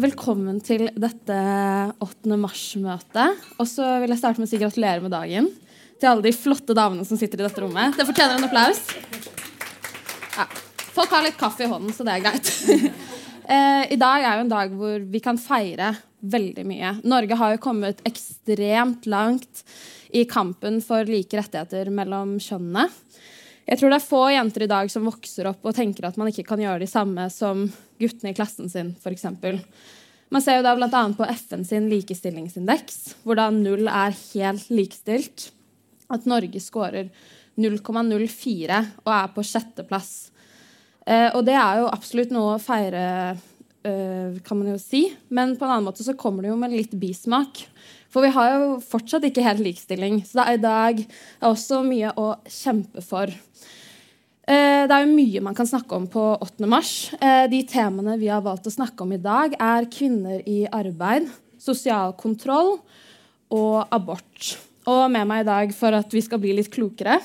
Velkommen til dette 8. mars-møtet. Og så vil jeg starte med å si gratulerer med dagen til alle de flotte damene som sitter i dette rommet. Det fortjener en applaus. Ja. Folk har litt kaffe i hånden, så det er greit. Eh, I dag er jo en dag hvor vi kan feire veldig mye. Norge har jo kommet ekstremt langt i kampen for like rettigheter mellom kjønnene. Jeg tror det er få jenter i dag som vokser opp og tenker at man ikke kan gjøre de samme som guttene i klassen sin, f.eks. Man ser jo da bl.a. på FN sin likestillingsindeks, hvor da null er helt likestilt. At Norge scorer 0,04 og er på sjetteplass. Eh, og det er jo absolutt noe å feire, eh, kan man jo si. Men på en annen måte så kommer det jo med litt bismak. For vi har jo fortsatt ikke helt likestilling. Så det er i dag er også mye å kjempe for. Eh, det er jo mye man kan snakke om på 8. mars. Eh, de temaene vi har valgt å snakke om i dag, er kvinner i arbeid, sosial kontroll og abort. Og med meg i dag for at vi skal bli litt klokere,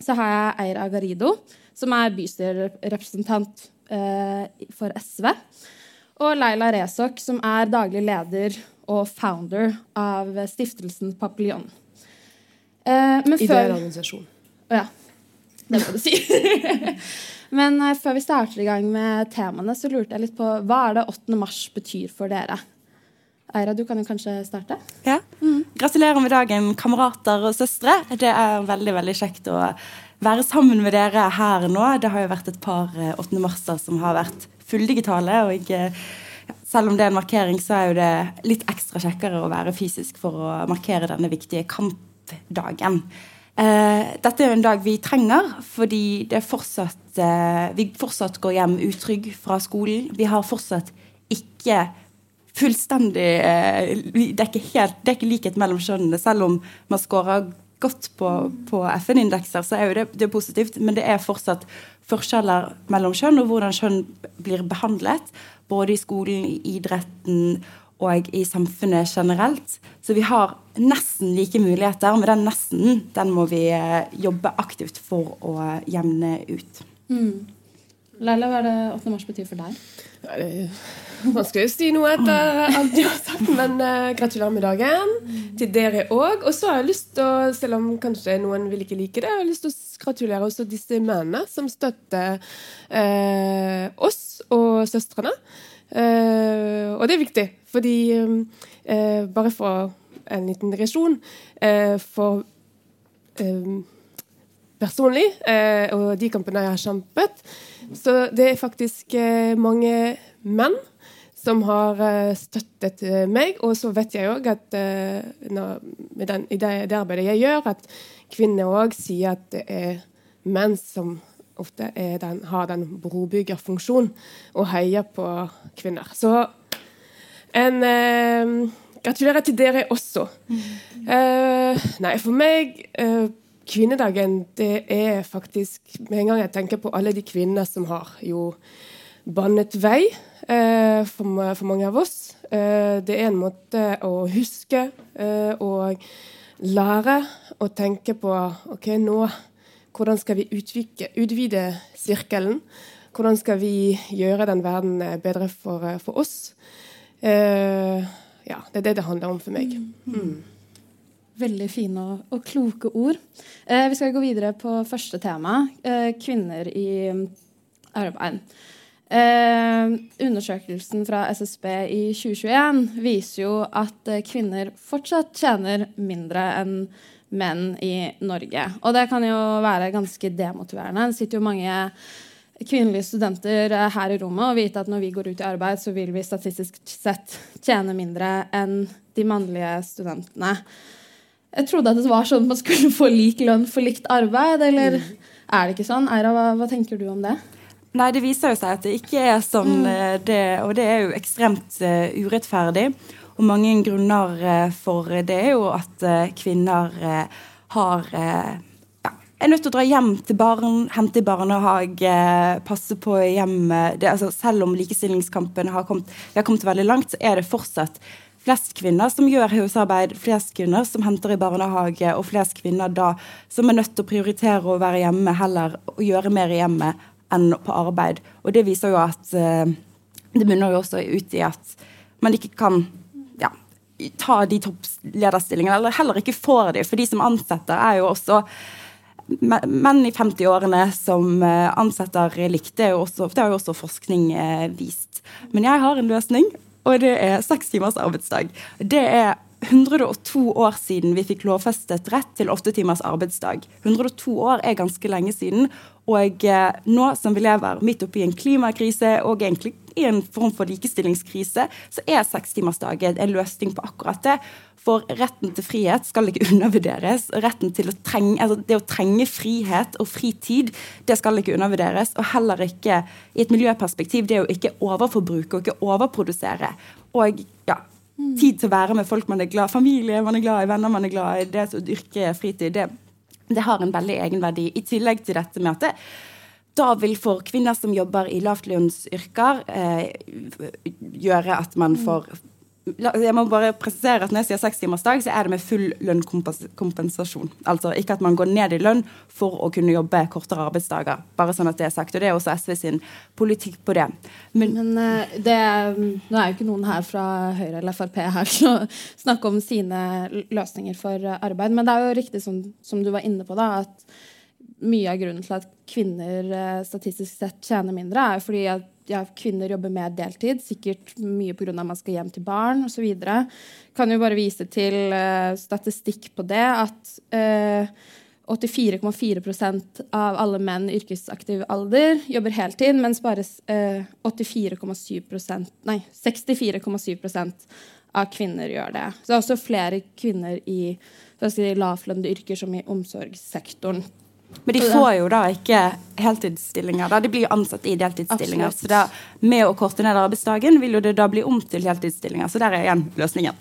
så har jeg Eira Garido som er bystyrerepresentant eh, for SV. Og Laila Resok, som er daglig leder og founder av stiftelsen Papillon. Eh, Ideell organisasjon. Ja. Det må du si. men eh, før vi starter i gang med temaene, så lurte jeg litt på hva er det 8. mars betyr for dere? Eira, du kan jo kanskje starte? Ja. Mm. Gratulerer med dagen, kamerater og søstre. Det er veldig veldig kjekt å være sammen med dere her nå. Det har jo vært et par 8. Eh, marser som har vært fulldigitale. Og eh, selv om det er en markering, så er jo det litt ekstra kjekkere å være fysisk for å markere denne viktige kampdagen. Eh, dette er jo en dag vi trenger, fordi fortsatt, vi fortsatt går hjem utrygg fra skolen. Vi har fortsatt ikke fullstendig det er, ikke helt, det er ikke likhet mellom kjønnene, selv om man scorer godt på, på FN-indekser, så er jo det, det er positivt. Men det er fortsatt forskjeller mellom kjønn, og hvordan kjønn blir behandlet. Både i skolen, i idretten og i samfunnet generelt. Så vi har nesten like muligheter, men den nesten den må vi eh, jobbe aktivt for å jevne ut. Mm. Leila, hva er det 8. mars betyr for deg? Nei, det man skal jo si noe etter alt de har sagt, men uh, gratulerer med dagen til dere òg. Og så har jeg lyst til å, selv om kanskje noen vil ikke like det, jeg har lyst til å gratulere også disse mennene som støtter uh, oss og søstrene. Uh, og det er viktig, fordi Bare for en liten digresjon For personlig, og de kampene jeg har kjempet, så det er faktisk mange menn som har uh, støttet uh, meg. Og så vet jeg òg at uh, når, den, i det, det, arbeidet jeg gjør, at kvinner òg sier at det er menn som ofte den, har den brobyggerfunksjonen og heier på kvinner. Så en Gratulerer til dere også. Eh, nei, for meg Kvinnedagen det er faktisk Med en gang jeg tenker på alle de kvinner som har jo bannet vei Eh, for, for, mange av oss. Eh, det er en måte å huske eh, og lære å tenke på OK, nå hvordan skal vi utvike, utvide sirkelen? Hvordan skal vi gjøre den verden bedre for, for oss? ja, det er det det handler om for meg. Mm. mm. Veldig fine og, og kloke ord. Eh, vi skal gå videre på første tema, eh, kvinner i arbeid. Eh, undersøkelsen fra SSB i 2021 viser jo at eh, kvinner fortsatt tjener mindre enn menn i Norge. Og det kan jo være ganske demotiverende. Det sitter jo mange kvinnelige studenter eh, her i rommet og vite at når vi går ut i arbeid, så vil vi statistisk sett tjene mindre enn de mannlige studentene. Jeg trodde at det var sånn at man skulle få lik lønn for likt arbeid, eller mm. er det ikke sånn? Eira, hva, hva tenker du om det? Nei, det viser jo seg at det ikke er sånn, mm. Eh, det, og det er jo ekstremt uh, urettferdig. Og mange grunner uh, for det er jo at uh, kvinner har ja, er nødt til å dra hjem til barn, hente i barnehage, passe på hjemmet. Altså, selv om likestillingskampen har kommet, har kommet veldig langt, så er det fortsatt flest kvinner som gjør husarbeid, flest kvinner som henter i barnehage, og flest kvinner da som er nødt til å prioritere å være hjemme heller og gjøre mer i hjemmet enn på arbeid. Og det viser jo at eh, Det munner jo også ut i at man ikke kan ja, ta de topplederstillingene, eller heller ikke får de. For de som ansetter, er jo også menn i 50-årene som eh, ansetter likt. Det, også, det har jo også forskning eh, vist. Men jeg har en løsning, og det er seks timers arbeidsdag. Det er 102 år siden vi fikk lovfestet rett til åtte timers arbeidsdag. 102 år er ganske lenge siden. Og eh, nå som vi lever midt oppi en klimakrise og egentlig i en form for likestillingskrise, så er sekstimersdagen en løsning på akkurat det. For retten til frihet skal ikke undervurderes. Retten til å trenge, altså det å trenge frihet og fritid, det skal ikke undervurderes. Og heller ikke i et miljøperspektiv det å ikke overforbruke og ikke overprodusere. Og ja, tid til å være med folk man er glad familie man er glad i, venner man er glad i. Det å dyrke fritid, det, det har en veldig egenverdi. I tillegg til dette med at det, da vil for kvinner som jobber i lavtlønnsyrker, eh, gjøre at man får jeg må bare presisere at Når jeg sier sekstimersdag, så er det med full lønnkompensasjon. Altså ikke at man går ned i lønn for å kunne jobbe kortere arbeidsdager. Bare sånn at Det er sagt, og det er også SV sin politikk på det. Men, Men eh, det, nå er jo ikke noen her fra Høyre eller Frp her til å snakke om sine løsninger for arbeid. Men det er jo riktig som, som du var inne på, da, at mye av grunnen til at kvinner eh, statistisk sett tjener mindre, er fordi at ja, kvinner jobber mer deltid, sikkert mye pga. at man skal hjem til barn osv. Kan jo bare vise til uh, statistikk på det at uh, 84,4% av alle menn i yrkesaktiv alder jobber heltid, mens bare uh, 84,7% Nei, 64,7% av kvinner gjør det. Så det er også flere kvinner i si, lavlønnede yrker, som i omsorgssektoren. Men de får jo da ikke heltidsstillinger. Da. De blir ansatt i deltidsstillinger. Absolutt. Så da, med å korte ned arbeidsdagen vil jo det da bli om til heltidsstillinger. Så der er igjen løsningen.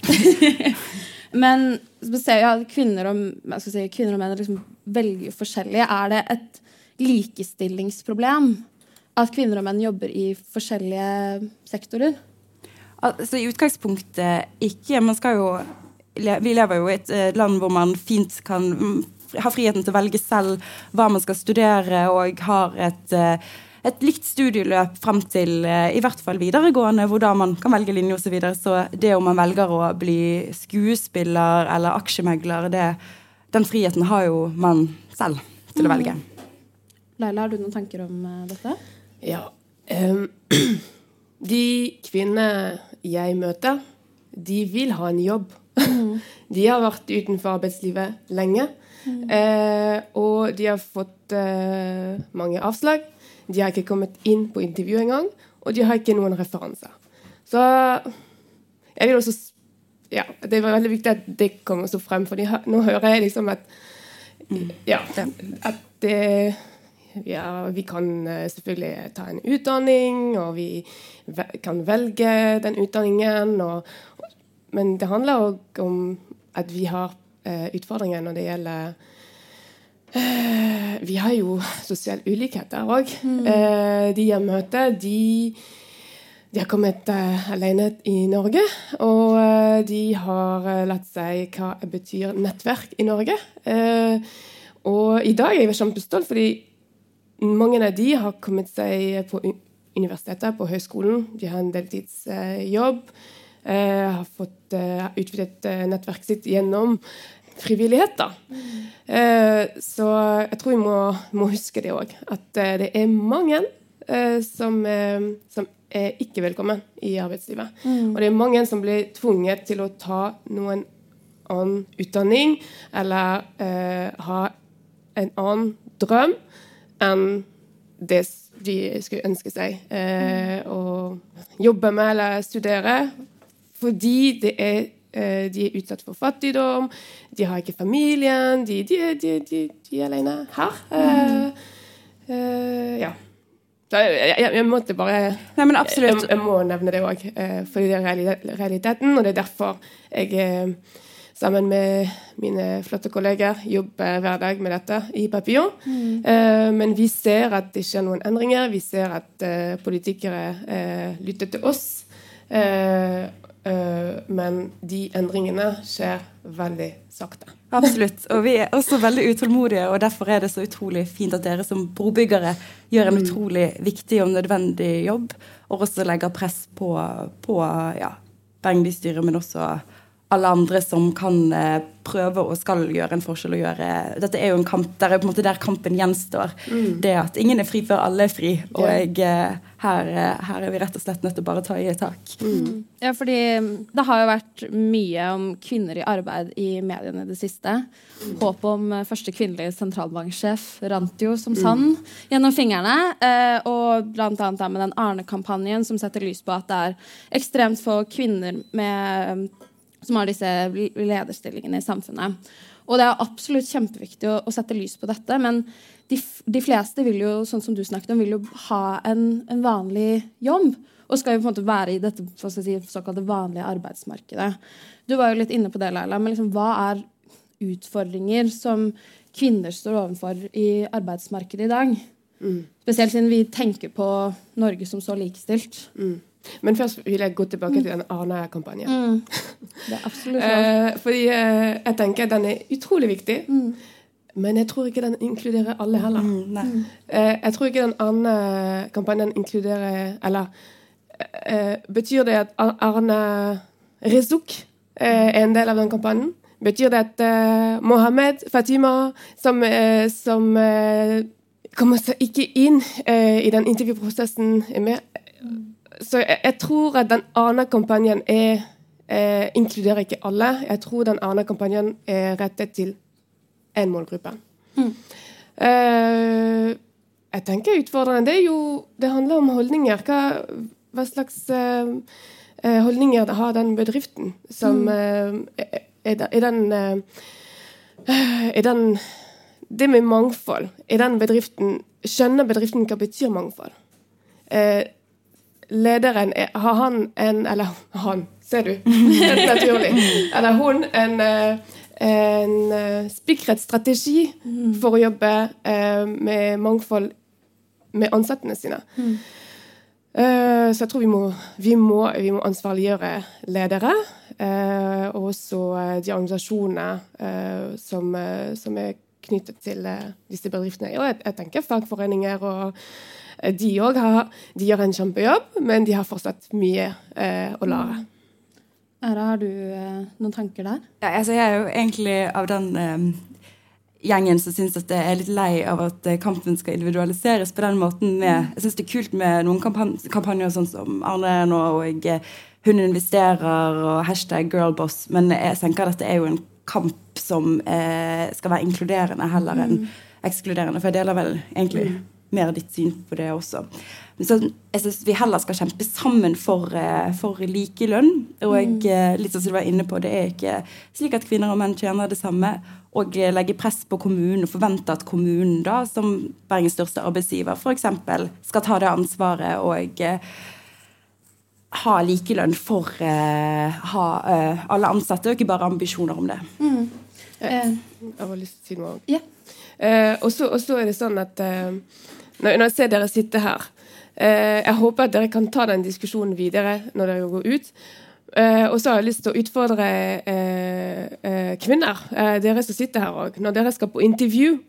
Men ser ja, kvinner og, si, kvinner og menn liksom velger forskjellig. Er det et likestillingsproblem at kvinner og menn jobber i forskjellige sektorer? Altså I utgangspunktet ikke. Man skal jo Vi lever jo i et eh, land hvor man fint kan har friheten til å velge selv hva man skal studere, og har et, eh, et likt studieløp frem til eh, i hvert fall videregående, hvor da man kan velge linje osv. Så, videre. så det om man velger å bli skuespiller eller aksjemegler, det, den friheten har jo man selv til å velge. Leila, har du noen tanker om uh, dette? Ja. Um, de kvinnene jeg møter, de vil ha en jobb. Mm. De har vært utenfor arbeidslivet lenge. Eh, og de har fått eh, mange avslag. De har ikke kommet inn på intervju engang, og de har ikke noen referanser. Så jeg vil også Ja, det var veldig viktig at det kommer så frem, for nå hører jeg liksom at Ja, at det ja, vi kan eh, selvfølgelig ta en utdanning, og vi kan velge den utdanningen. Og, men det handler òg om at vi har eh, utfordringer når det gjelder eh, Vi har jo sosiale ulikheter òg. Mm. Eh, de jeg møter, de, de har kommet eh, alene i Norge. Og eh, de har eh, lært seg hva betyr nettverk i Norge. og i dag er jeg kjempestolt, fordi mange av de har kommet seg på universitetet, på høyskolen. De har en deltidsjobb. Uh, har fått uh, utvidet uh, nettverket sitt gjennom frivillighet. da. Eh, så jeg tror vi må, må huske det òg. At eh, det er mange eh, som, som, er ikke velkommen i arbeidslivet. Mm. Og det er mange som blir tvunget til å ta noen annen utdanning eller ha en annen drøm enn det de skulle ønske seg mm. å jobbe med eller studere. Fordi det er Eh, de er utsatt for fattigdom, de har ikke familien, de, de, de, de er alene her. Mm. Uh, ja. Jeg, jeg, jeg, måtte bare Nei, jeg, jeg, må nevne det òg, uh, fordi det er realiteten. Og det er derfor jeg sammen med mine flotte kolleger jobber hver dag med dette i Papillon. Mm. Uh, men vi ser at det skjer noen endringer. Vi ser at politikere lytter til oss. Uh, men de endringene skjer veldig sakte. Absolutt. Og vi er også veldig utålmodige, og derfor er det så utrolig fint at dere som brobyggere gjør en utrolig viktig og nødvendig jobb, og også legger press på, på ja, Bergen bystyre, men også alle andre som kan eh, prøve og skal gjøre en forskjell. og gjøre, Dette er jo en kamp, der er på en måte der kampen gjenstår. Mm. Det at ingen er fri før alle er fri. Og jeg, eh, her, eh, her er vi rett og slett nødt til å bare ta i et tak. Mm. Ja, fordi det har jo vært mye om kvinner i arbeid i mediene i det siste. Håpet om eh, første kvinnelige sentralbanksjef rant jo som sand gjennom fingrene. Og blant annet med den Arne-kampanjen som setter lys på at det er ekstremt få kvinner med, som har disse lederstillingene i samfunnet. Og det er absolutt kjempeviktig å, å sette lys på dette, men de, de fleste vil jo, sånn som du snakket om, vil jo ha en, en vanlig jobb. Og skal jo på en måte være i dette si, såkalte vanlige arbeidsmarkedet. Du var jo litt inne på det, Leila, men liksom, hva er utfordringer som kvinner står overfor i arbeidsmarkedet i dag? Spesielt siden vi tenker på Norge som så likestilt. Men først vil jeg gå tilbake til den Arna-kampanjen. Det er absolutt. Eh, fordi eh, jeg tenker den er utrolig viktig. Men jeg tror ikke den inkluderer alle heller. Mm, nei. Eh, jeg tror ikke den andre kampanjen inkluderer Eller eh, betyr det at Ar- Arne Rezuk eh, er en del av den kampanjen? Betyr det at eh, Mohammed Fatima, som, eh, som eh, kommer seg ikke inn eh, i den intervjuprosessen, er med? Så jeg, jeg tror at den andre kampanjen er eh, inkluderer ikke alle. Jeg tror den andre kampanjen er rettet til én målgruppe. Eh, jeg tenker utfordrende Det er jo Det handler om holdninger. Hva, hva slags eh, eh, holdninger har den bedriften som eh, er, er den- er den eh, Er den Det med mangfold Er den bedriften Skjønner bedriften hva betyr mangfold? Eh, lederen er, Har han en Eller han, ser du. Helt naturlig. Eller hun en, eh, en eh, spikret strategi for å jobbe eh, med mangfold med ansattene sine. Eh, så jeg tror vi må, vi må, vi må ansvarliggjøre ledere. og også de organisasjonene som, som er knyttet til disse bedriftene. Og jeg, jeg tenker fagforeninger og de òg gjør en kjempejobb, men de har fortsatt mye eh, å lære. Æra, har du eh, noen tanker der? Ja, altså jeg er jo egentlig av den eh, gjengen som syns at jeg er litt lei av at eh, kampen skal individualiseres på den måten. Med, jeg syns det er kult med noen kampan kampanjer sånn som Arne nå og eh, Hun investerer og hashtag girlboss, men jeg tenker at dette er jo en kamp som eh, skal være inkluderende heller enn ekskluderende. For jeg deler vel egentlig mer ditt syn på det også. Men så, jeg synes vi heller skal kjempe sammen for, eh, for likelønn. Og eh, litt som du var inne på, det er ikke slik at kvinner og menn tjener det samme. Og eh, legge press på kommunen og forvente at kommunen, da, som Bergens største arbeidsgiver, f.eks. skal ta det ansvaret og ha likelønn for uh, ha, uh, alle ansatte, og ikke bare ambisjoner om det. Mm. Jeg har lyst til å si noe òg. Yeah. Uh, og så er det sånn at eh, når, jeg ser dere sitte her eh, Jeg håper at dere kan ta den diskusjonen videre når dere går ut. Eh, og så har jeg lyst til å utfordre eh, eh, kvinner, dere som sitter her òg. Når dere skal på intervju,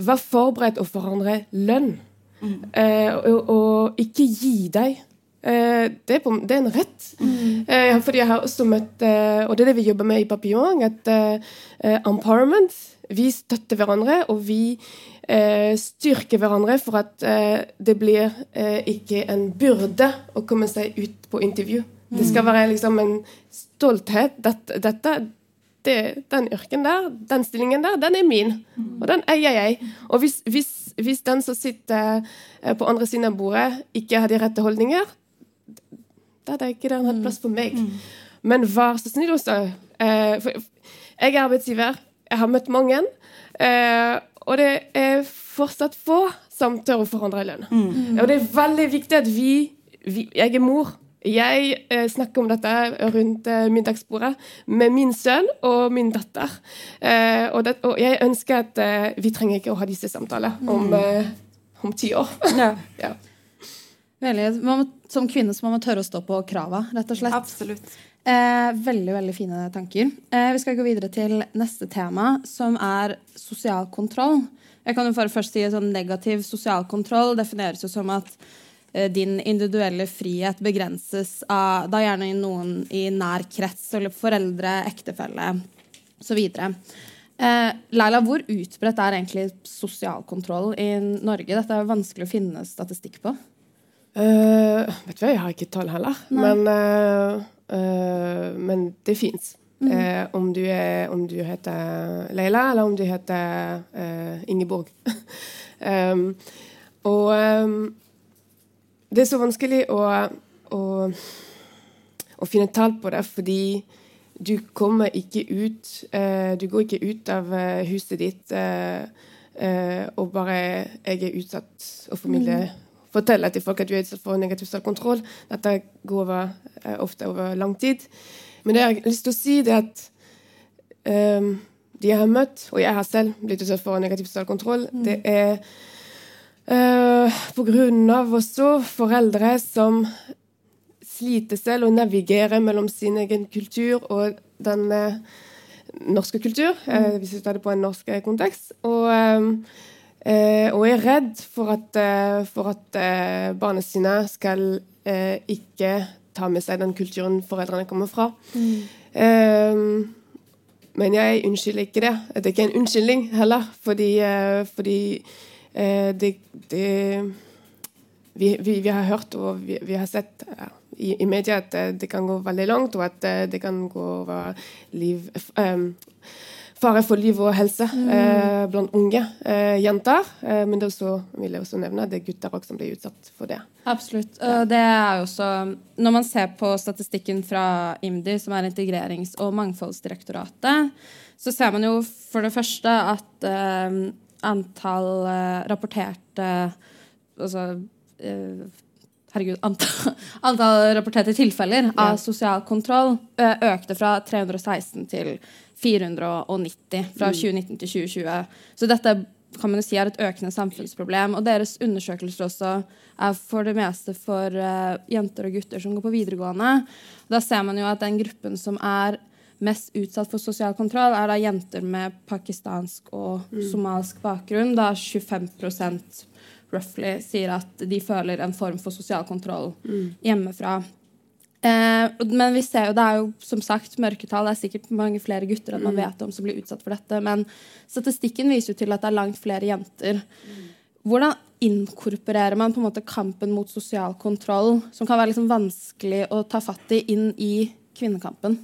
vær forberedt å forandre lønn. Eh, og, og ikke gi deg. Eh, det, er på, det er en rett. Eh, fordi jeg har også møtt Og det er det vi jobber med i Papillon. Eh, empowerment Vi støtter hverandre, og vi eh, styrker hverandre for at eh, det blir eh, ikke en byrde å komme seg ut på intervju. Det skal være liksom en stolthet. Dette, dette det, den yrken der, den stillingen der, den er min. Og den eier jeg. Og hvis, hvis, hvis den som sitter eh, på andre siden av bordet, ikke har de rette holdninger, da er det ikke der en plass for meg. Men vær så snill også. Eh, for jeg er arbeidsgiver. Jeg har møtt mange. Eh, og det er fortsatt få som tør å forandre lønn. Og det er veldig viktig at vi, vi Jeg er mor. Jeg eh, snakker om dette rundt eh, middagsbordet med min sønn og min datter. Eh, og, det, og jeg ønsker at eh, vi trenger ikke å ha disse samtalene om, eh, om ti år. Ja, ja. Veldig. Man må, som kvinne så må man tørre å stå på krava, rett og slett. absolutt. Eh, veldig veldig fine tanker. Eh, vi skal gå videre til neste tema, som er sosial kontroll. Jeg kan jo bare først si sånn Negativ sosial kontroll defineres jo som at eh, din individuelle frihet begrenses av da gjerne noen i nær krets, eller foreldre, ektefelle osv. Eh, Leila, hvor utbredt er egentlig sosial kontroll i Norge? Dette er vanskelig å finne statistikk på. Uh, vet du jeg har ikke tall heller. Men, uh, uh, men det fins. Mm. om, du om du heter Leila, eller om du heter Ingeborg. um, og um, det er så vanskelig å, å, å, finne tall på det, fordi du kommer ikke ut Du går ikke ut av huset ditt og bare 'Jeg er utsatt og formidler mm fortelle til folk at du er utsatt for negativ selvkontroll. Dette går over, eh, ofte over lang tid. Men det jeg har lyst til å si, det er at um, de jeg har møtt, og jeg har selv blitt utsatt for negativ selvkontroll, mm. det er uh, på grunn av også foreldre som sliter selv og navigerer mellom sin egen kultur og den uh, norske kultur, mm. uh, hvis vi tar det på en norsk kontekst. Og um, Eh, og er redd for at, eh, for at eh, barna sine skal ikke ta med seg den kulturen foreldrene kommer fra. Mm. Men jeg unnskylder ikke det. Det er ikke en unnskyldning heller, fordi, fordi det, det vi, vi, vi, har hørt og vi, vi har sett i, i, media at det kan gå veldig langt, og at det kan gå over liv um, fare for liv og helse mm. eh, blant unge eh, jenter. Eh, men det også, vil jeg også nevne det er gutter også som blir utsatt for det. Absolutt. Ja. Det er også, når man ser på statistikken fra IMDi, som er Integrerings- og mangfoldsdirektoratet, så ser man jo for det første at eh, antall eh, rapporterte altså eh, herregud, antall, antall, rapporterte tilfeller av sosial kontroll økte fra 316 til 490 fra 2019 mm. til 2020. Så dette kan man jo si er et økende samfunnsproblem. Og deres undersøkelser også er for det meste for uh, jenter og gutter som går på videregående. Da ser man jo at den gruppen som er mest utsatt for sosial kontroll, er da jenter med pakistansk og somalisk somalsk bakgrunn. Da 25% roughly sier at de føler en form for sosial kontroll mm. hjemmefra. Eh, men vi ser jo, det er jo som sagt mørketall. Det er sikkert mange flere gutter enn man mm. vet om som blir utsatt for dette. Men statistikken viser jo til at det er langt flere jenter. Hvordan inkorporerer man på en måte kampen mot sosial kontroll, som kan være liksom vanskelig å ta fatt i, inn i kvinnekampen?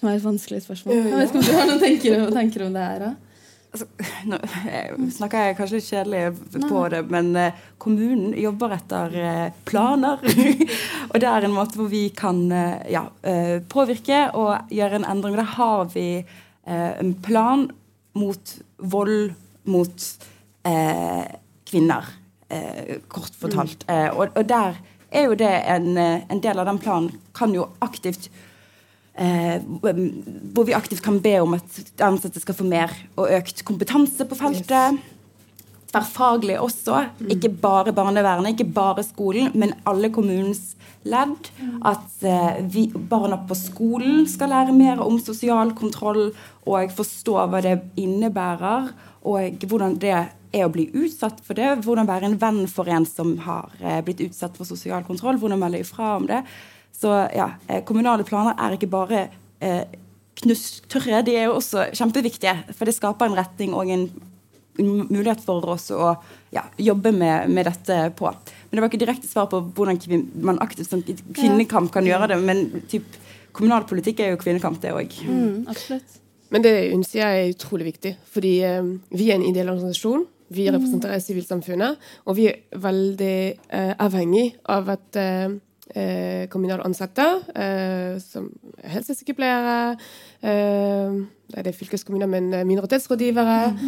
Som er et vanskelig spørsmål. Jeg vet ikke om du har noen tenker, tenker om det her? Da? Altså, Nå snakker jeg kanskje litt kjedelig på det, men uh, kommunen jobber etter uh, planer. og det er en måte hvor vi kan ja, påvirke og gjøre en endring. Der har vi en plan mot vold mot kvinner, kort fortalt. Mm. Og, og, der er jo det en, en del av den planen kan jo aktivt Eh, hvor vi aktivt kan be om at ansatte skal få mer og økt kompetanse på feltet. Tverrfaglig også. Mm. Ikke bare barnevernet, ikke bare skolen, men alle kommunens ledd. At eh, vi, barna på skolen skal lære mer om sosial kontroll og forstå hva det innebærer, og hvordan det er å bli utsatt for det. Hvordan være en venn for en som har eh, blitt utsatt for sosial kontroll. Hvordan melde ifra om det. Så ja, eh, kommunale planer er ikke bare eh, knusktørre, de er jo også kjempeviktige. For det skaper en retning og en mulighet for oss å ja, jobbe med, med, dette på. Men det var ikke direkte svar på hvordan man aktivt som kvinnekamp kan gjøre det. Men typ, kommunalpolitikk er jo kvinnekamp, det òg. Mm, Men det jeg er utrolig viktig. Fordi eh, vi er en ideell organisasjon. Vi representerer sivilsamfunnet. Og vi er veldig eh, avhengig av at eh, eh, kommunale ansatte, eh, som helsesykepleiere eh, er fylkeskommuner, men eh, minoritetsrådgivere mm.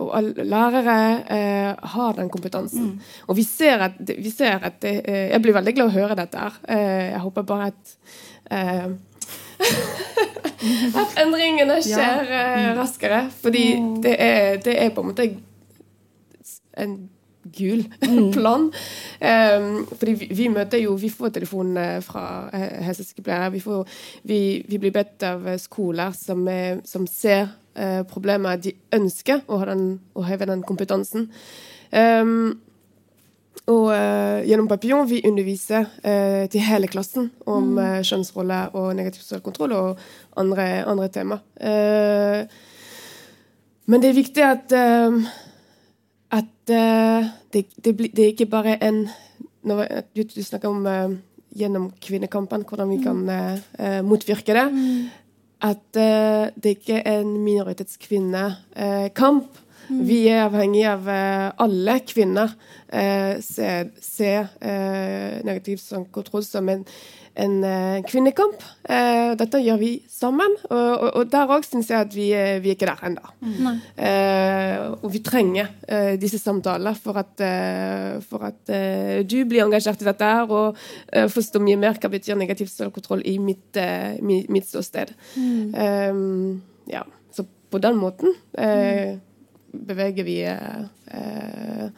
og lærere eh, har den kompetansen. Mm. Og vi ser at, vi ser at det, Jeg blir veldig glad å høre dette. jeg håper bare at at endringene skjer ja. raskere. Fordi det er, det er, på en måte en gul plan. Um, fordi vi, vi, møter jo Vi får telefon fra helsesykepleiere. Vi, får, vi, vi, blir bedt av skoler som, er, som ser uh, problemer De ønsker å, den, å heve den kompetansen. Um, og uh, gjennom Papillon vi underviser uh, til hele klassen om mm. kjønnsroller og negativ sosial kontroll og andre, andre tema. men det er viktig at, at det, det, det, er ikke bare en når, du, du, snakker om gjennom kvinnekampen, hvordan vi kan motvirke det. Mm. At det ikke er en minoritetskvinnekamp Mm. Vi er avhengig av uh, alle kvinner uh, ser, se, uh, negativ kontroll som en, en kvinnekamp. dette gjør vi sammen. Og, og, og der òg syns jeg at vi, vi, er ikke der ennå. Mm. og vi trenger disse samtalene for at, for at du blir engasjert i dette her og forstår mye mer hva betyr negativ selvkontroll i mitt, mitt, mitt ståsted. Mm. Um, ja, så på den måten. Mm beveger vi eh,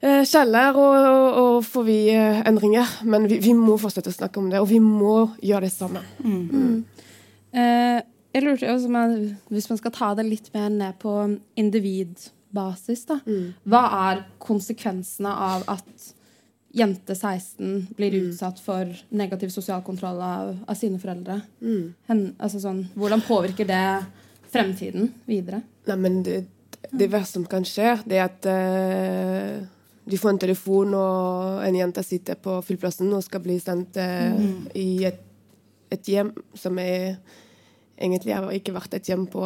eh, kjeller og, og, får vi eh, endringer. Men vi, vi, må fortsette å snakke om det, og vi må gjøre det sammen. Mm. Mm. Eh, jeg lurte også, Hvis man skal ta det litt mer ned på individbasis, da. Mm. Hva er konsekvensene av at jente 16 blir mm. utsatt for negativ sosial kontroll av, av sine foreldre? Mm. Hen, altså sånn, hvordan påvirker det fremtiden videre? Nei, men det, det verste som kan skje, det er at uh, du får en telefon, og en jente sitter på flyplassen og skal bli sendt uh, mm. i et, et, hjem som er egentlig har ikke vært et hjem på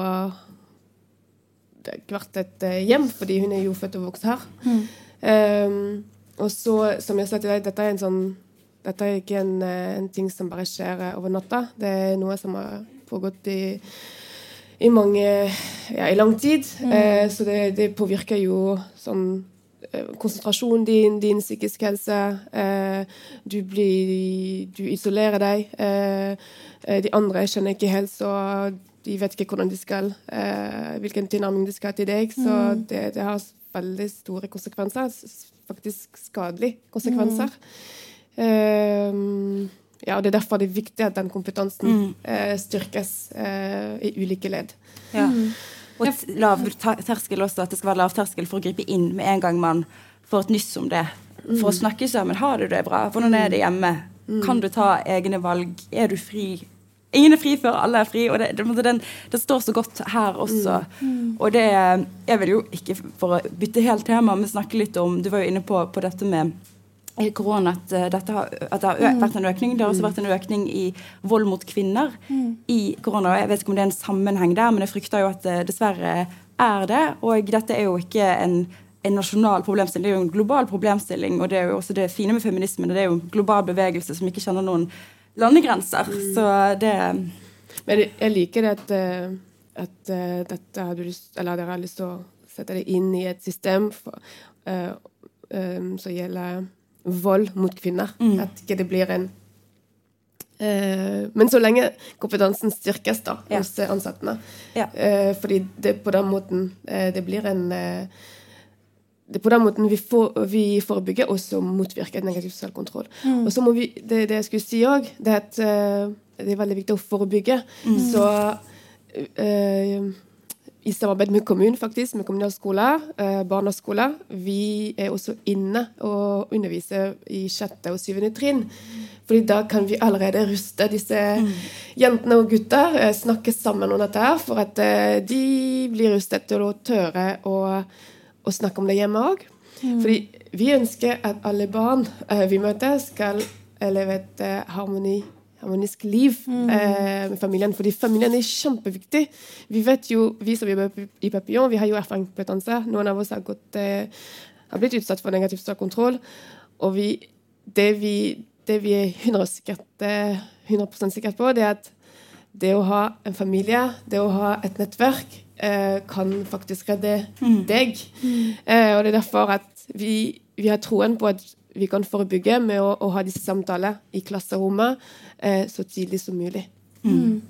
Det har ikke vært et uh, hjem, fordi hun er jo født og vokst her. Mm. Um, og så, som jeg sa til deg, dette er en sånn dette er ikke en, en ting som bare skjer over natta. Det er noe som har pågått i i mange ja, i lang tid. Mm. Eh, så det, det, påvirker jo sånn eh, konsentrasjonen din, din psykisk helse. Eh, du blir Du isolerer deg. De andre kjenner ikke helt, så de vet ikke hvordan de skal eh, Hvilken tilnærming de skal ha til deg. Så mm. det, det, har veldig store konsekvenser. Faktisk skadelige konsekvenser. Mm. Ja, og Det er derfor det er viktig at den kompetansen mm. eh, styrkes eh, i ulike ledd. Ja. Mm. Og lav terskel også, at det skal være lav terskel for å gripe inn med en gang man får et nyss om det. For å mm. snakke sammen. Har du det bra? Hvordan er det hjemme? Mm. Kan du ta egne valg? Er du fri? Ingen er fri før alle er fri. og Det, det, den, det står så godt her også. Mm. Og det Jeg vil jo ikke, for å bytte helt tema, men snakke litt om Du var jo inne på, på dette med korona at, eh, dette har, at det har mm. vært en økning. Det har også vært en økning i vold mot kvinner mm. i korona. Jeg vet ikke om det er en sammenheng der, men jeg frykter jo at det dessverre er det. Og dette er jo ikke en, en nasjonal problemstilling, det er jo en global problemstilling. Og det er jo også det fine med feminismen, det er jo en global bevegelse som ikke kjenner noen landegrenser. Mm. Så det Men jeg liker at, eh, at eh, dette har du lyst, eller dere har lyst til å sette det inn i et system for, uh, um, som gjelder vold mot kvinner. Mm. At ikke det blir en uh, Men så lenge kompetansen styrkes da, ja. hos ansatte. Ja. Uh, fordi det på den måten uh, det blir en det er på den måten vi, får, vi forebygger og så motvirker negativ sosial kontroll. Mm. Og så må vi, det, det jeg skulle si òg, det er at det er veldig viktig å forebygge. Mm. Så i samarbeid med kommunen, faktisk, med kommunalskoler, eh, barneskoler. Vi er også inne og underviser i sjette og syvende trinn. Fordi da kan vi allerede ruste disse mm. jentene og gutta, eh, snakke sammen om dette her, for at eh, de blir rustet til å tørre å, å snakke om det hjemme òg. Mm. Fordi vi ønsker at alle barn eh, vi møter, skal leve et eh, harmoni harmonisk liv mm. eh, med familien. Fordi familien er kjempeviktig. Vi vet jo, vi som jobber i Papillon, vi har jo erfaringskompetanse. Noen av oss har, gått, eh, har blitt utsatt for negativ sosial kontroll. Og vi, det, vi, det, vi, er 100, sikkert, 100 sikre på, det er at det å ha en familie, det å ha et nettverk, eh, kan faktisk redde mm. deg. Mm. Eh, og det er derfor at vi, vi har troen på at vi kan forebygge med å, å ha disse samtalene i klasserommet eh, så tidlig som mulig. Mm.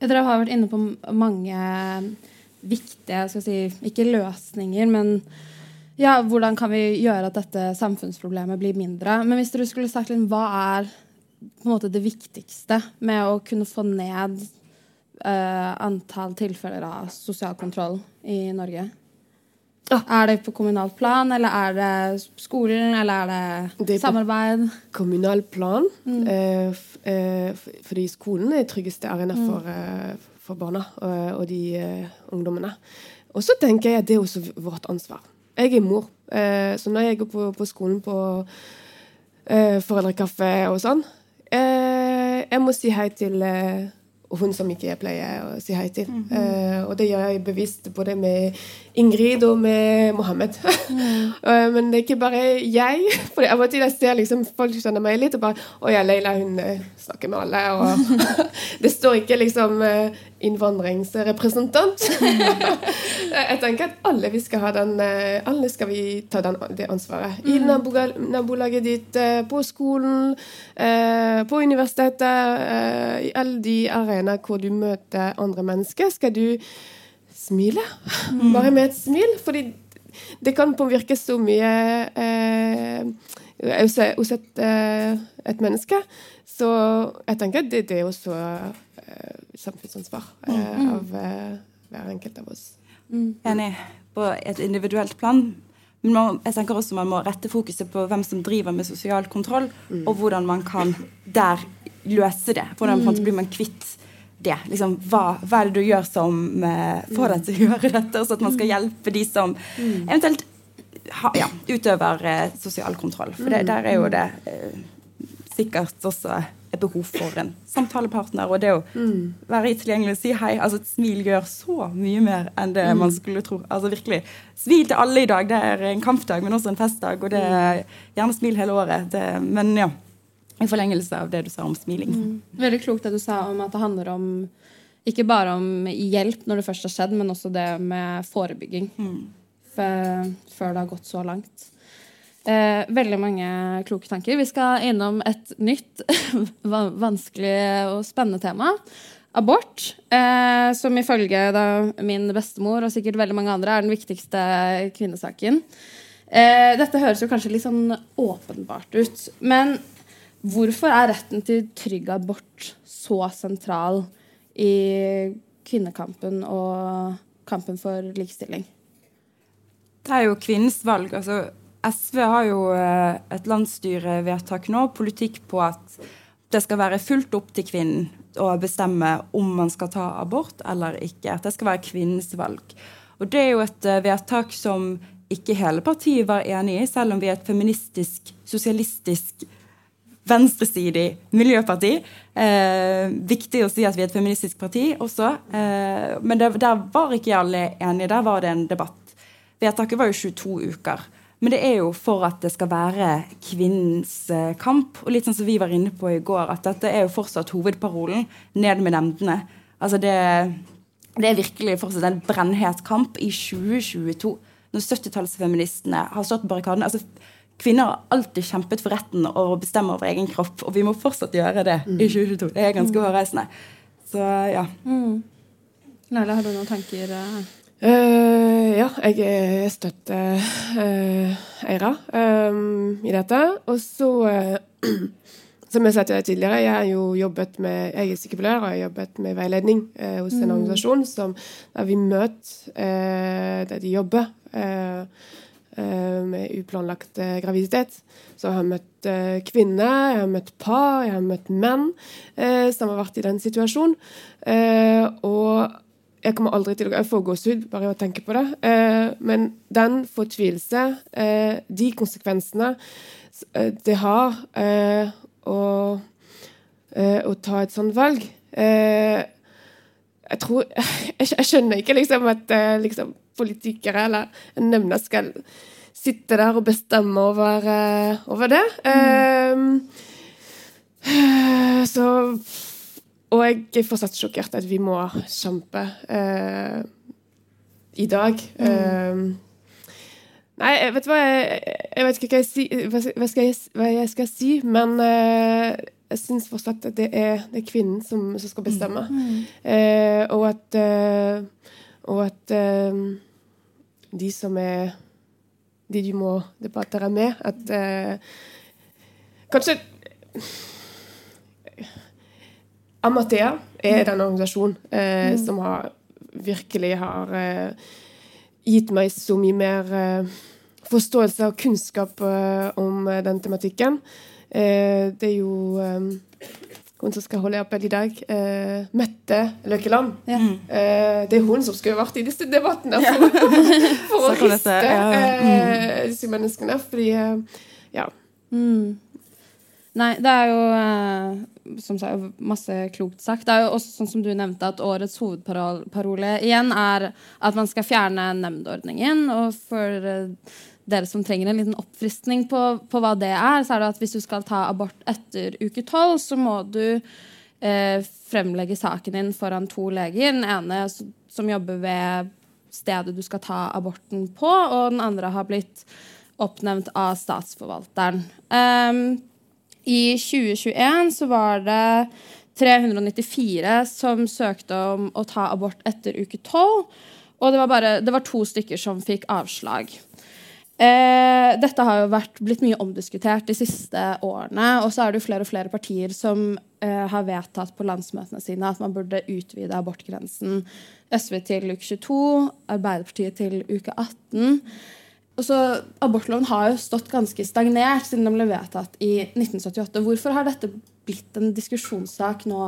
Dere har vært inne på mange viktige si, ikke løsninger, men ja, hvordan kan vi gjøre at dette samfunnsproblemet blir mindre? Men hvis dere skulle sagt litt, hva er på en måte det viktigste med å kunne få ned uh, antall tilfeller av sosial kontroll i Norge? Ah. Er det på kommunalt plan, eller er det skolen, eller er det, Det er samarbeid? Kommunal plan. mm. eh, fordi skolen er tryggeste arena for, eh, for barna og, og de uh, ungdommene. Og så tenker jeg at det er også vårt ansvar. Jeg er mor, eh, så når jeg går på, på skolen på eh, foreldrekaffe og sånn, eh, jeg må si hei til eh, hun som ikke jeg pleier å si hei til. Eh, og det gjør jeg bevisst både med Ingrid og med Mohammed. Mm. Men det er ikke bare jeg. For av og til jeg ser liksom folk kjenner meg litt og bare Å ja, Leila, hun eh, snakker med alle. Og det står ikke liksom eh, innvandringsrepresentant. jeg tenker at alle vi skal ha den Alle skal vi ta den, det ansvaret. I nabolaget ditt, på skolen, på universitetet, i alle de arenaer hvor du møter andre mennesker, skal du smile. Bare med et smil. Fordi det kan påvirke så mye hos eh, et, eh, et menneske. Så jeg tenker at det, det er også eh, samfunnsansvar eh, av eh, hver enkelt av oss. Enig. På et individuelt plan. Men man, jeg tenker også man må rette fokuset på hvem som driver med sosial kontroll, og hvordan man kan der løse det. Hvordan mm. blir man kvitt det. Liksom, hva, hva er det du gjør som eh, får deg til å gjøre dette, så at man skal hjelpe de som eventuelt ha, ja, utøver eh, sosial kontroll. For det, der er jo det eh, sikkert også et behov for en samtalepartner. Og det å være tilgjengelig og si hei. altså Et smil gjør så mye mer enn det man skulle tro. altså virkelig, Smil til alle i dag. Det er en kampdag, men også en festdag. Og det er gjerne smil hele året. Det, men ja, i forlengelse av det du sa om smiling. Veldig klokt det du sa om at det handler om ikke bare om hjelp når det først har skjedd, men også det med forebygging. Før, før det har gått så langt. Eh, veldig mange kloke tanker. Vi skal innom et nytt, vanskelig og spennende tema. Abort, eh, som ifølge da, min bestemor og sikkert veldig mange andre er den viktigste kvinnesaken. Eh, dette høres jo kanskje litt sånn åpenbart ut, men hvorfor er retten til trygg abort så sentral i kvinnekampen og kampen for likestilling? Det er jo kvinnens valg. altså SV har jo eh, et landsstyrevedtak nå, politikk på at det skal være fullt opp til kvinnen å bestemme om man skal ta abort eller ikke. At det skal være kvinnens valg. Og det er jo et eh, vedtak som ikke hele partiet var enig i, selv om vi er et feministisk, sosialistisk venstresidig miljøparti. Eh, viktig å si at vi er et feministisk parti også. Eh, men det, der var ikke alle enige. Der var det en debatt. Vedtaket var jo 22 uker. Men det er jo for at det skal være kvinnens eh, kamp. Og litt sånn som vi var inne på i går, at dette er jo fortsatt hovedparolen. Ned med nemndene. Altså det, det er virkelig fortsatt en brennhet kamp i 2022. Når 70-tallsfeministene har stått på barrikadene. altså Kvinner har alltid kjempet for retten å bestemme over egen kropp, og vi må fortsatt gjøre det i 2022. Det er ganske hårreisende. Så ja. Laila, har du noen tanker? Uh, Eh, ja, jeg eh, støtter uh, Eira um, i dette. Og så, uh, som jeg sa til deg tidligere, jeg har jo jobbet med jeg er sykepleier og jeg har jobbet med veiledning eh, hos en organisasjon som, der vi møter eh, der de jobber eh, med uplanlagt eh, graviditet. Så jeg har møtt eh, kvinner, jeg har møtt par, jeg har møtt menn eh, som har vært i den situasjonen. Eh, og jeg kommer aldri til å Jeg får gåsehud bare av å tenke på det. Eh, men den fortvilelse, eh, de konsekvensene eh, det har eh, å, eh, å ta et sånt valg eh, Jeg tror jeg, skjønner ikke liksom at eh, liksom, politikere eller en nemnd skal sitte der og bestemme over, eh, over det. Eh, så og jeg er fortsatt sjokkert at vi må kjempe uh, i dag. Eh, nei, vet du hva jeg, jeg vet ikke hva jeg, si, hva, skal jeg, hva jeg skal si, men jeg syns fortsatt at det er, det er kvinnen som, som skal bestemme. Eh, og at, og at de som er de du må debattere med. At eh, kanskje Amathea er den organisasjonen eh, som har, virkelig har eh, gitt meg så mye mer eh, forståelse og kunnskap eh, om eh, den tematikken. Det er jo hun som skal holde appell i dag, Mette Løkkeland. Ja. det er hun som skulle vært i disse debattene for, for å riste ja. disse menneskene. Fordi Ja. Mm. Nei, det er jo som sagt, masse klokt sagt. Det er jo også sånn som du nevnte, at årets hovedparole igjen er at man skal fjerne nemndordningen. Og for dere som trenger en liten oppfriskning på, på, hva det er, så er det at hvis du skal ta abort etter uke tolv, så må du eh, fremlegge saken din foran to leger. Den ene som jobber ved stedet du skal ta aborten på, og den andre har blitt oppnevnt av statsforvalteren. Um, I 2021 så var det 394 som søkte om å ta abort etter uke 12. Og det var, bare, det var to stykker som fikk avslag. Eh, dette har jo vært, blitt mye omdiskutert de siste årene. Og så er det jo flere og flere partier som eh, har vedtatt på landsmøtene sine at man burde utvide abortgrensen. SV til uke 22, Arbeiderpartiet til uke 18. Og så Abortloven har jo stått ganske stagnert siden den ble vedtatt i 1978. Hvorfor har dette blitt en diskusjonssak nå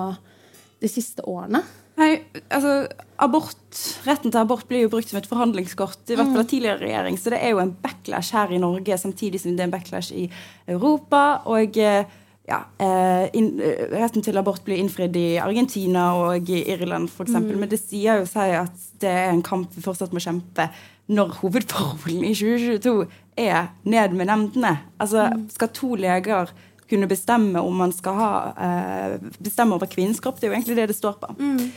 de siste årene? Nei, altså abort, Retten til abort blir jo brukt som et forhandlingskort, i hvert fall av mm. tidligere regjering. Så det er jo en backlash her i Norge, samtidig som det er en backlash i Europa. Og eh, ja, eh, in, eh, retten til abort blir innfridd i Argentina og i Irland f.eks. Mm. Men det sier jo seg at det er en kamp vi fortsatt må kjempe når hovedparolen i 2022 er ned med nemndene. Altså, mm. skal to leger kunne bestemme om man skal ha bestemme over kvinnens kropp. Det er jo egentlig det det står på. Mm.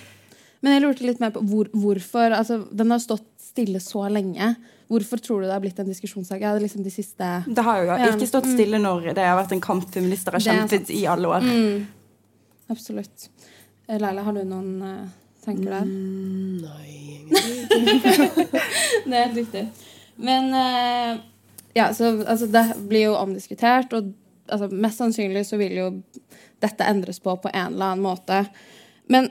Men jeg lurte litt mer på hvor, hvorfor altså, Den har stått stille så lenge. Hvorfor tror du det har blitt en diskusjonssak? Ja, det, liksom de siste, det har jo ja. ikke stått stille når det har vært en kamp feminister har kjempet i alle år. Mm. Absolutt. Eh, Leila, har du noen uh, tanker der? Mm, nei, det er helt riktig. Men uh, ja, så altså, det blir jo omdiskutert, og altså, Mest sannsynlig så vil jo dette endres på på en eller annen måte. Men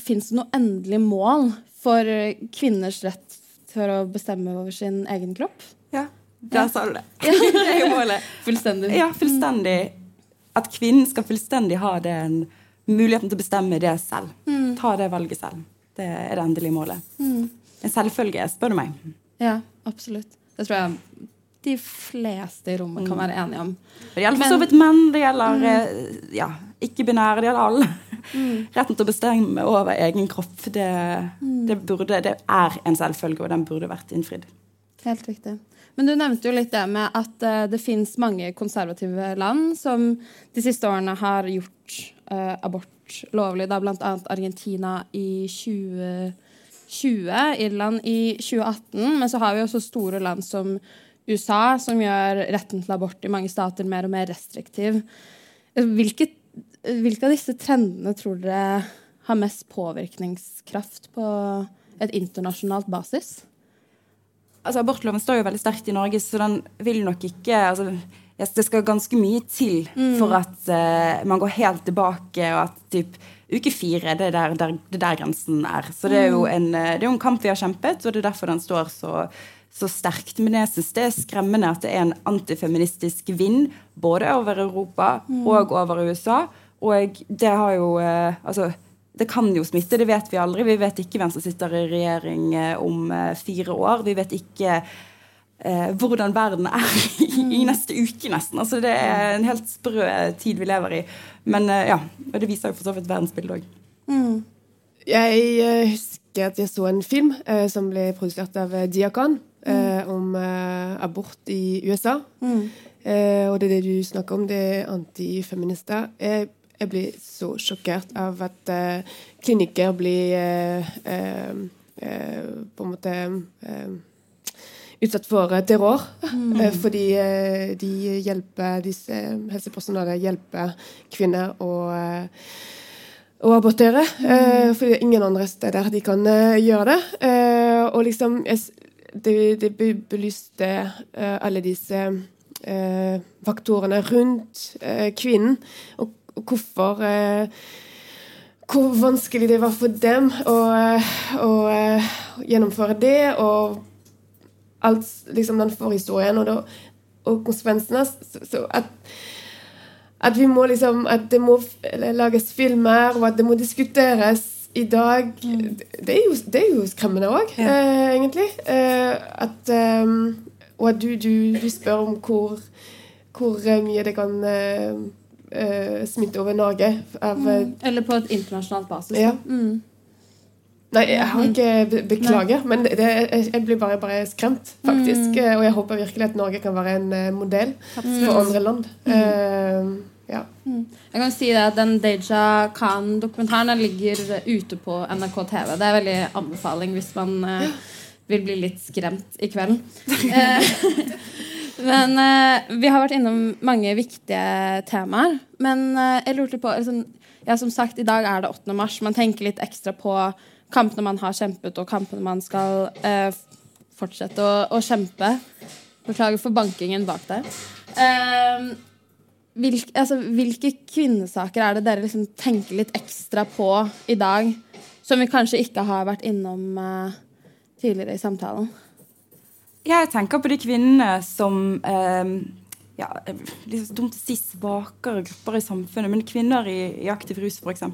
fins det noe endelig mål for kvinners rett til å bestemme over sin egen kropp? Ja, der sa du det. det er jo målet. Fullstendig. Ja, fullstendig. At kvinnen skal fullstendig ha den muligheten til å bestemme det selv. Mm. Ta det valget selv. Det er det endelige målet. Mm. En selvfølge, spør du meg. Ja, absolutt. Det tror jeg de fleste i rommet kan mm. være enige om. Det gjelder for så vidt menn, det gjelder mm. Eh, ja, ikke-binære, de hadde alle. Mm. Retten til å bestemme over egen kropp, det, mm. det, burde, det er en selvfølge, og den burde vært innfridd. Helt riktig. Men du nevnte jo litt det med at uh, det fins mange konservative land som de siste årene har gjort uh, abort lovlig, da bl.a. Argentina i 2020, Irland i 2018. Men så har vi også store land som USA, som gjør retten til abort i mange stater mer og mer restriktiv. Hvilke, hvilke av disse trendene tror dere har mest påvirkningskraft på et internasjonalt basis? Altså, abortloven står jo veldig sterkt i Norge, så den vil nok ikke altså, Det skal ganske mye til mm. for at uh, man går helt tilbake, og at typ, uke fire det er der, der, det der grensen er. Så det er jo mm. en, eh, det er en kamp vi har kjempet, og det er derfor den står så så sterkt. Men jeg syns det er skremmende at det er en antifeministisk vind både over Europa mm. og over USA. Og det har jo eh, Altså, det kan jo smitte, det vet vi aldri. Vi vet ikke hvem som sitter i regjering eh, om eh, fire år. Vi vet ikke eh, hvordan verden er i, i, neste uke, nesten. Altså, det er en helt sprø tid vi lever i. Men eh, ja, og det viser jo for så vidt verdensbildet òg. Mm. Jeg husker at jeg så en film eh, som ble produsert av Diakon, mm. eh, om eh, abort i USA. Mm. Eh, og det er det du snakker om, det er antifeminister. Jeg, jeg blir så sjokkert av at uh, klinikker blir uh, på en måte utsatt for terror. Mm. Fordi de hjelper disse helsepersonellet hjelper kvinner å, å abortere. Mm. er ingen andre steder de kan gjøre det. og liksom, det, det belyste alle disse faktorene rundt kvinnen, og, og hvorfor Hvor vanskelig det var for dem å, å gjennomføre det, og alt, liksom den forhistorien og, det, og konsekvensene. Så, så at at vi må liksom At det må lages filmer, og at det må diskuteres i dag mm. det, er jo, det, er jo, skremmende òg, ja. eh, egentlig. Eh, at, um, og at du, du, du, spør om hvor, hvor mye det kan uh, smitte over Norge. Av, mm. Eller på et internasjonalt basis. Ja. Mm. Nei, jeg har ikke Beklager, men det, jeg blir bare, bare skremt, faktisk. Mm. Og jeg håper virkelig at Norge kan være en modell for andre land. Mm. Uh, ja. Mm. Jeg kan si det at Den Deja Khan-dokumentaren ligger ute på NRK TV. Det er veldig anbefaling hvis man uh, vil bli litt skremt i kveld. Eh, men uh, vi har vært innom mange viktige temaer. Men uh, jeg lurte på liksom, ja, Som sagt, i dag er det 8. mars. Man tenker litt ekstra på kampene man har kjempet, og kampene man skal fortsette å, å, kjempe. Beklager for bankingen bak der. Uh, hvilke, altså, hvilke kvinnesaker er det dere liksom tenker litt ekstra på i dag, som vi kanskje ikke har vært innom uh, tidligere i samtalen? Jeg tenker på de kvinnene som eh, ja, litt dumt å si svakere grupper i samfunnet, men kvinner i, i aktiv rus, f.eks.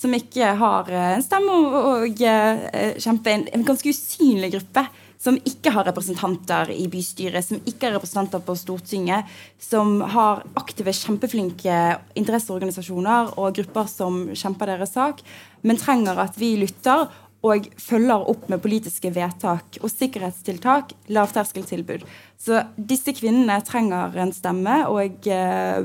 Som ikke har eh, en stemme og, og uh, kjempe en, en ganske usynlig gruppe som ikke har representanter i bystyret, som ikke har representanter på Stortinget, som har aktive, kjempeflinke interesseorganisasjoner og grupper som kjemper deres sak, men trenger at vi lytter og følger opp med politiske vedtak og sikkerhetstiltak, lavterskeltilbud. Så disse kvinnene trenger en stemme, og eh,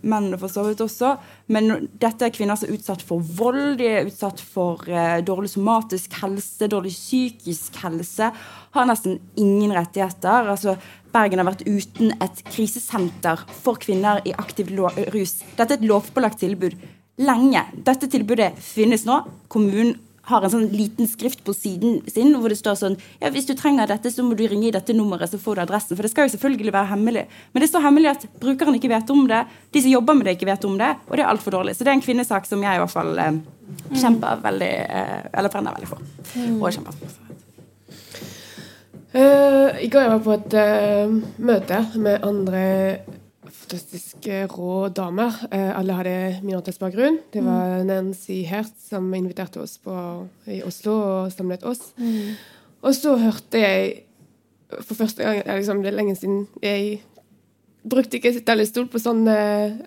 mennene for så vidt også. Men dette er kvinner som er utsatt for vold, de er utsatt for eh, dårlig somatisk helse, dårlig psykisk helse, har nesten ingen rettigheter. altså Bergen har vært uten et krisesenter for kvinner i aktiv rus. Dette er et lovpålagt tilbud lenge. Dette tilbudet finnes nå. Kommunen har en sånn liten skrift på siden sin hvor det står sånn ja, Hvis du trenger dette, så må du ringe i dette nummeret, så får du adressen. For det skal jo selvfølgelig være hemmelig. Men det er så hemmelig at brukeren ikke vet om det. De som jobber med det, ikke vet om det. Og det er altfor dårlig. Så det er en kvinnesak som jeg i hvert fall eh, kjemper veldig eh, Eller brenner veldig for. Mm. Og kjemper for. Uh, I går jeg var på et uh, møte med andre fantastiske rå damer. Eh, alle hadde minoritetsbakgrunn. Det var mm. Nancy Hert som inviterte oss på, i Oslo og samlet oss. Mm. Og så hørte jeg for første gang liksom, Det er lenge siden jeg brukte ikke stol på sånne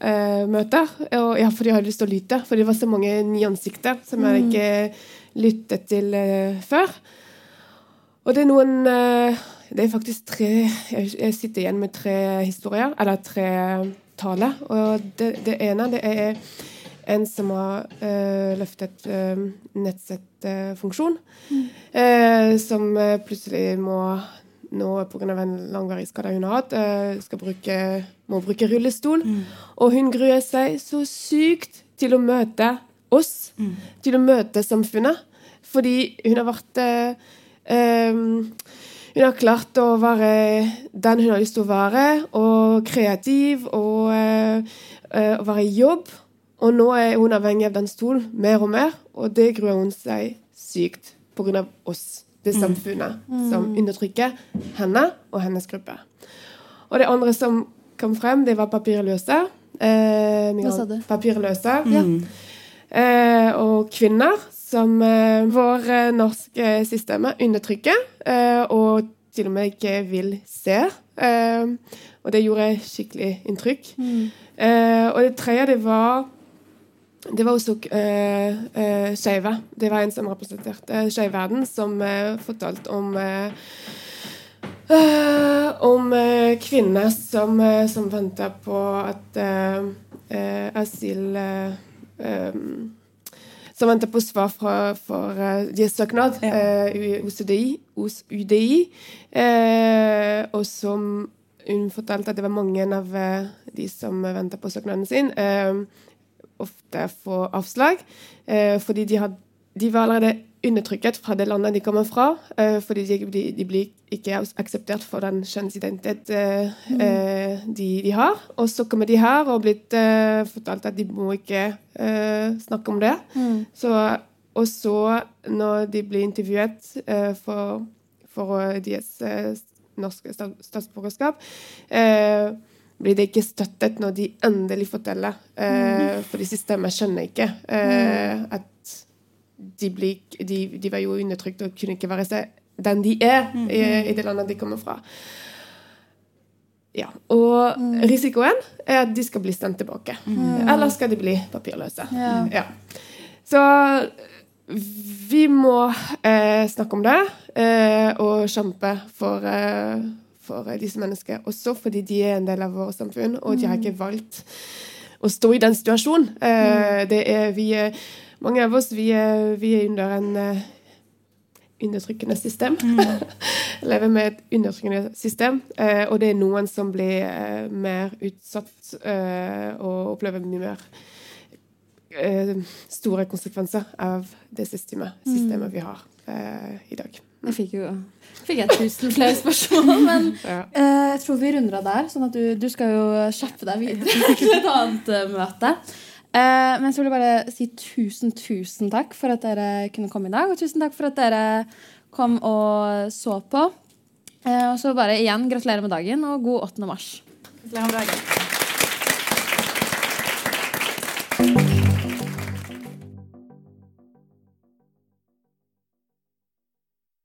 eh, møter. Og, ja, fordi jeg hadde lyst til å lytte. For det var så mange nye ansikter som jeg mm. ikke lyttet til eh, før. Og det er noen eh, det er faktisk tre Jeg sitter igjen med tre historier, eller tre taler. Og det, det ene det er en som har uh, løftet uh, nettsettfunksjon. Mm. Uh, som plutselig må nå pga. en langvarig skade hun har hatt, skal bruke, må bruke rullestol. Mm. Og hun gruer seg så sykt til å møte oss, mm. til å møte samfunnet. Fordi hun har vært um, hun har klart å være den hun har lyst til å være, og kreativ og uh, være i jobb. Og nå er hun avhengig av den stolen mer og mer, og det gruer hun seg sykt pga. oss, det mm. samfunnet, mm. som undertrykker henne og hennes gruppe. Og det andre som kom frem, det var papirløse. Eh, Hva sa du? Papirløse. Mm. Ja. Eh, og kvinner som eh, vår eh, norske systeme undertrykker, eh, og til og med ikke vil se. og det gjorde skikkelig inntrykk. Mm. og det tredje, det var det var også uh, uh, skeive. Det var en som representerte Skeiv Verden, som uh, fortalte om om kvinner som, som venter på at asyl um, som venter på svar fra, for deres søknad ja. hos UDI. Hos UDI uh, og som hun fortalte at det var mange av de som venter på søknaden sin, ofte får avslag. fordi de, had, de, var allerede undertrykket fra det landet de kommer fra, eh, fordi de, de, de blir ikke akseptert for den kjønnsidentitet mm. eh, de, de har. Og så kommer de her og blitt eh, fortalt at de må ikke eh, snakke om det. Så, og så, når de blir intervjuet eh, for, for deres eh, norske statsborgerskap, eh, blir det ikke støttet når de endelig forteller. Eh, fordi systemet skjønner ikke eh, at de, ble, de, de var jo undertrykt og kunne ikke være den de er i, i det landet de kommer fra. Ja, Og risikoen er at de skal bli sendt tilbake. Eller skal de bli papirløse. Ja. Ja. Så vi må eh, snakke om det eh, og kjempe for, eh, for disse menneskene. Også fordi de er en del av vårt samfunn, og de har ikke valgt å stå i den situasjonen. Eh, det er, vi er, mange av oss vi er, vi er under en uh, undertrykkende system. Lever med et undertrykkende system. Eh, og det er noen som blir eh, mer utsatt eh, og opplever mye mer eh, store konsekvenser av det systemet, systemet vi har eh, i dag. Jeg fikk jo fikk jeg tusen flere spørsmål, men Ja. jeg tror vi runder av der. sånn at du, du skal jo kjappe deg videre til et annet møte. Eh, men så vil jeg bare si tusen, tusen takk for at dere kunne komme i dag. Og tusen takk for at dere kom og så på. Eh, og så bare igjen gratulerer med dagen og god 8. mars. Gratulerer med dagen.